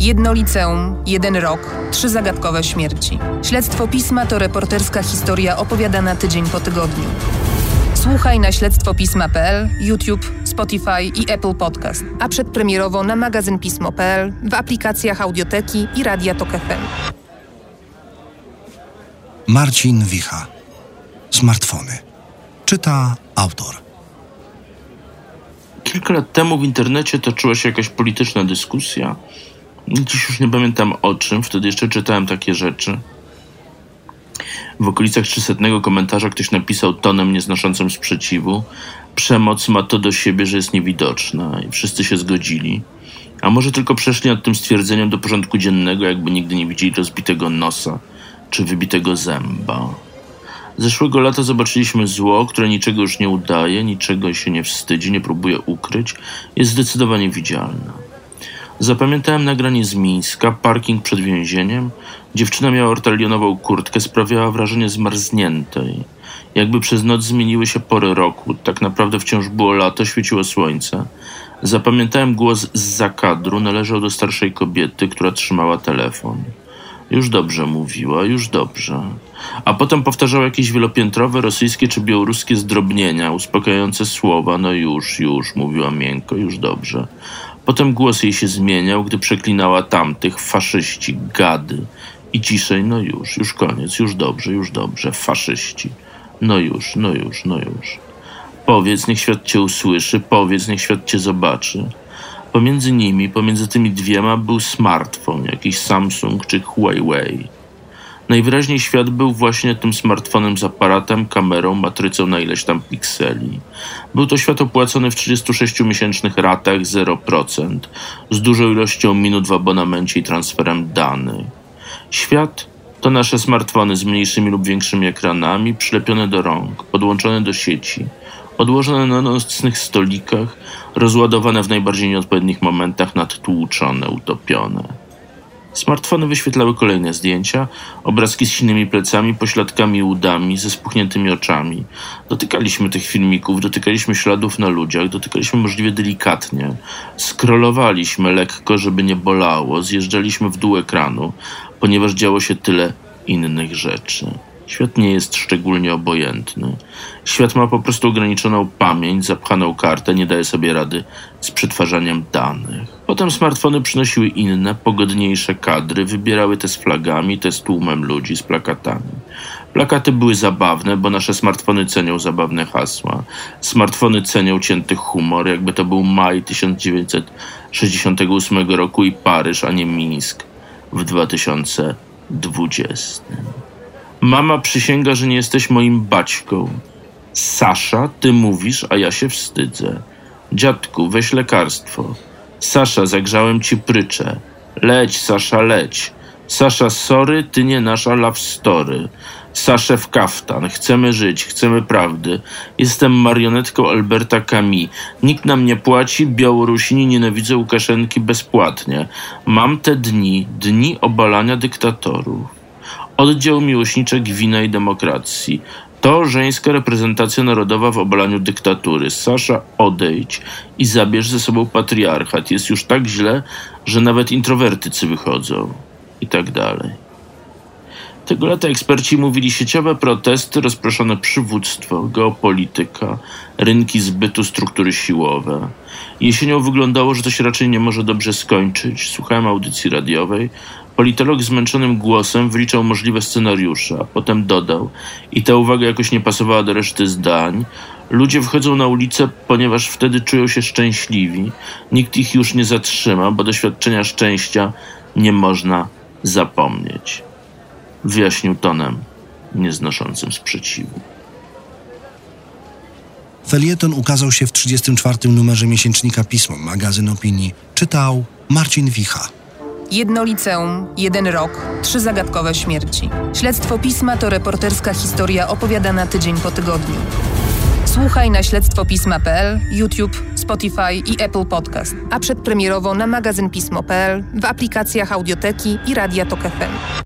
Jedno liceum, jeden rok, trzy zagadkowe śmierci. Śledztwo pisma to reporterska historia opowiadana tydzień po tygodniu. Słuchaj na śledztwopisma.pl, YouTube, Spotify i Apple Podcast, a przedpremierowo na magazyn pismo.pl, w aplikacjach audioteki i Radia Tok FM. Marcin Wicha. Smartfony. Czyta autor. Kilka lat temu w internecie toczyła się jakaś polityczna dyskusja. Dziś już nie pamiętam o czym, wtedy jeszcze czytałem takie rzeczy. W okolicach 300 komentarza ktoś napisał tonem nieznoszącym sprzeciwu: Przemoc ma to do siebie, że jest niewidoczna, i wszyscy się zgodzili. A może tylko przeszli nad tym stwierdzeniem do porządku dziennego, jakby nigdy nie widzieli rozbitego nosa czy wybitego zęba. Zeszłego lata zobaczyliśmy zło, które niczego już nie udaje, niczego się nie wstydzi, nie próbuje ukryć, jest zdecydowanie widzialne. Zapamiętałem nagranie z Mińska, parking przed więzieniem. Dziewczyna miała ortalionową kurtkę, sprawiała wrażenie zmarzniętej. Jakby przez noc zmieniły się pory roku, tak naprawdę wciąż było lato, świeciło słońce. Zapamiętałem głos z zakadru, należał do starszej kobiety, która trzymała telefon. Już dobrze mówiła, już dobrze. A potem powtarzała jakieś wielopiętrowe rosyjskie czy białoruskie zdrobnienia, uspokajające słowa. No już, już, mówiła miękko, już dobrze. Potem głos jej się zmieniał, gdy przeklinała tamtych, faszyści, gady. I ciszej, no już, już koniec, już dobrze, już dobrze, faszyści. No już, no już, no już. Powiedz, niech świat cię usłyszy, powiedz, niech świat cię zobaczy. Pomiędzy nimi, pomiędzy tymi dwiema był smartfon, jakiś Samsung czy Huawei. Najwyraźniej świat był właśnie tym smartfonem z aparatem, kamerą, matrycą na ileś tam pikseli. Był to świat opłacony w 36-miesięcznych ratach 0%, z dużą ilością minut w abonamencie i transferem danych. Świat to nasze smartfony z mniejszymi lub większymi ekranami, przylepione do rąk, podłączone do sieci, odłożone na nocnych stolikach, rozładowane w najbardziej nieodpowiednich momentach, nadtłuczone, utopione. Smartfony wyświetlały kolejne zdjęcia, obrazki z silnymi plecami, pośladkami i udami, ze spuchniętymi oczami. Dotykaliśmy tych filmików, dotykaliśmy śladów na ludziach, dotykaliśmy możliwie delikatnie. Skrolowaliśmy lekko, żeby nie bolało, zjeżdżaliśmy w dół ekranu, ponieważ działo się tyle innych rzeczy. Świat nie jest szczególnie obojętny. Świat ma po prostu ograniczoną pamięć, zapchaną kartę, nie daje sobie rady z przetwarzaniem danych. Potem smartfony przynosiły inne, pogodniejsze kadry, wybierały te z flagami, te z tłumem ludzi, z plakatami. Plakaty były zabawne, bo nasze smartfony cenią zabawne hasła. Smartfony cenią cięty humor, jakby to był maj 1968 roku i Paryż, a nie Mińsk w 2020. Mama przysięga, że nie jesteś moim baćką. Sasza, ty mówisz, a ja się wstydzę. Dziadku, weź lekarstwo. Sasza, zagrzałem ci pryczę. Leć, Sasza, leć. Sasza, sorry, ty nie nasza love story. Sasze w kaftan. Chcemy żyć, chcemy prawdy. Jestem marionetką Alberta Camus. Nikt nam nie płaci, Białorusini nienawidzą Łukaszenki bezpłatnie. Mam te dni, dni obalania dyktatorów. Oddział miłośniczek wina i demokracji. To żeńska reprezentacja narodowa w obalaniu dyktatury. Sasza, odejdź i zabierz ze sobą patriarchat. Jest już tak źle, że nawet introwertycy wychodzą. I tak dalej. Tego lata eksperci mówili sieciowe protesty, rozproszone przywództwo, geopolityka, rynki zbytu, struktury siłowe. Jesienią wyglądało, że to się raczej nie może dobrze skończyć. Słuchałem audycji radiowej. Politolog zmęczonym głosem wyliczał możliwe scenariusze, a potem dodał, i ta uwaga jakoś nie pasowała do reszty zdań. Ludzie wchodzą na ulicę, ponieważ wtedy czują się szczęśliwi. Nikt ich już nie zatrzyma, bo doświadczenia szczęścia nie można zapomnieć. Wyjaśnił tonem nieznoszącym sprzeciwu. Felieton ukazał się w 34. numerze miesięcznika Pismo, magazyn opinii. Czytał Marcin Wicha. Jedno liceum, jeden rok, trzy zagadkowe śmierci. Śledztwo pisma to reporterska historia opowiadana tydzień po tygodniu. Słuchaj na śledztwopisma.pl, YouTube, Spotify i Apple Podcast, a przedpremierowo na magazyn pismo.pl, w aplikacjach audioteki i Radia Tok FM.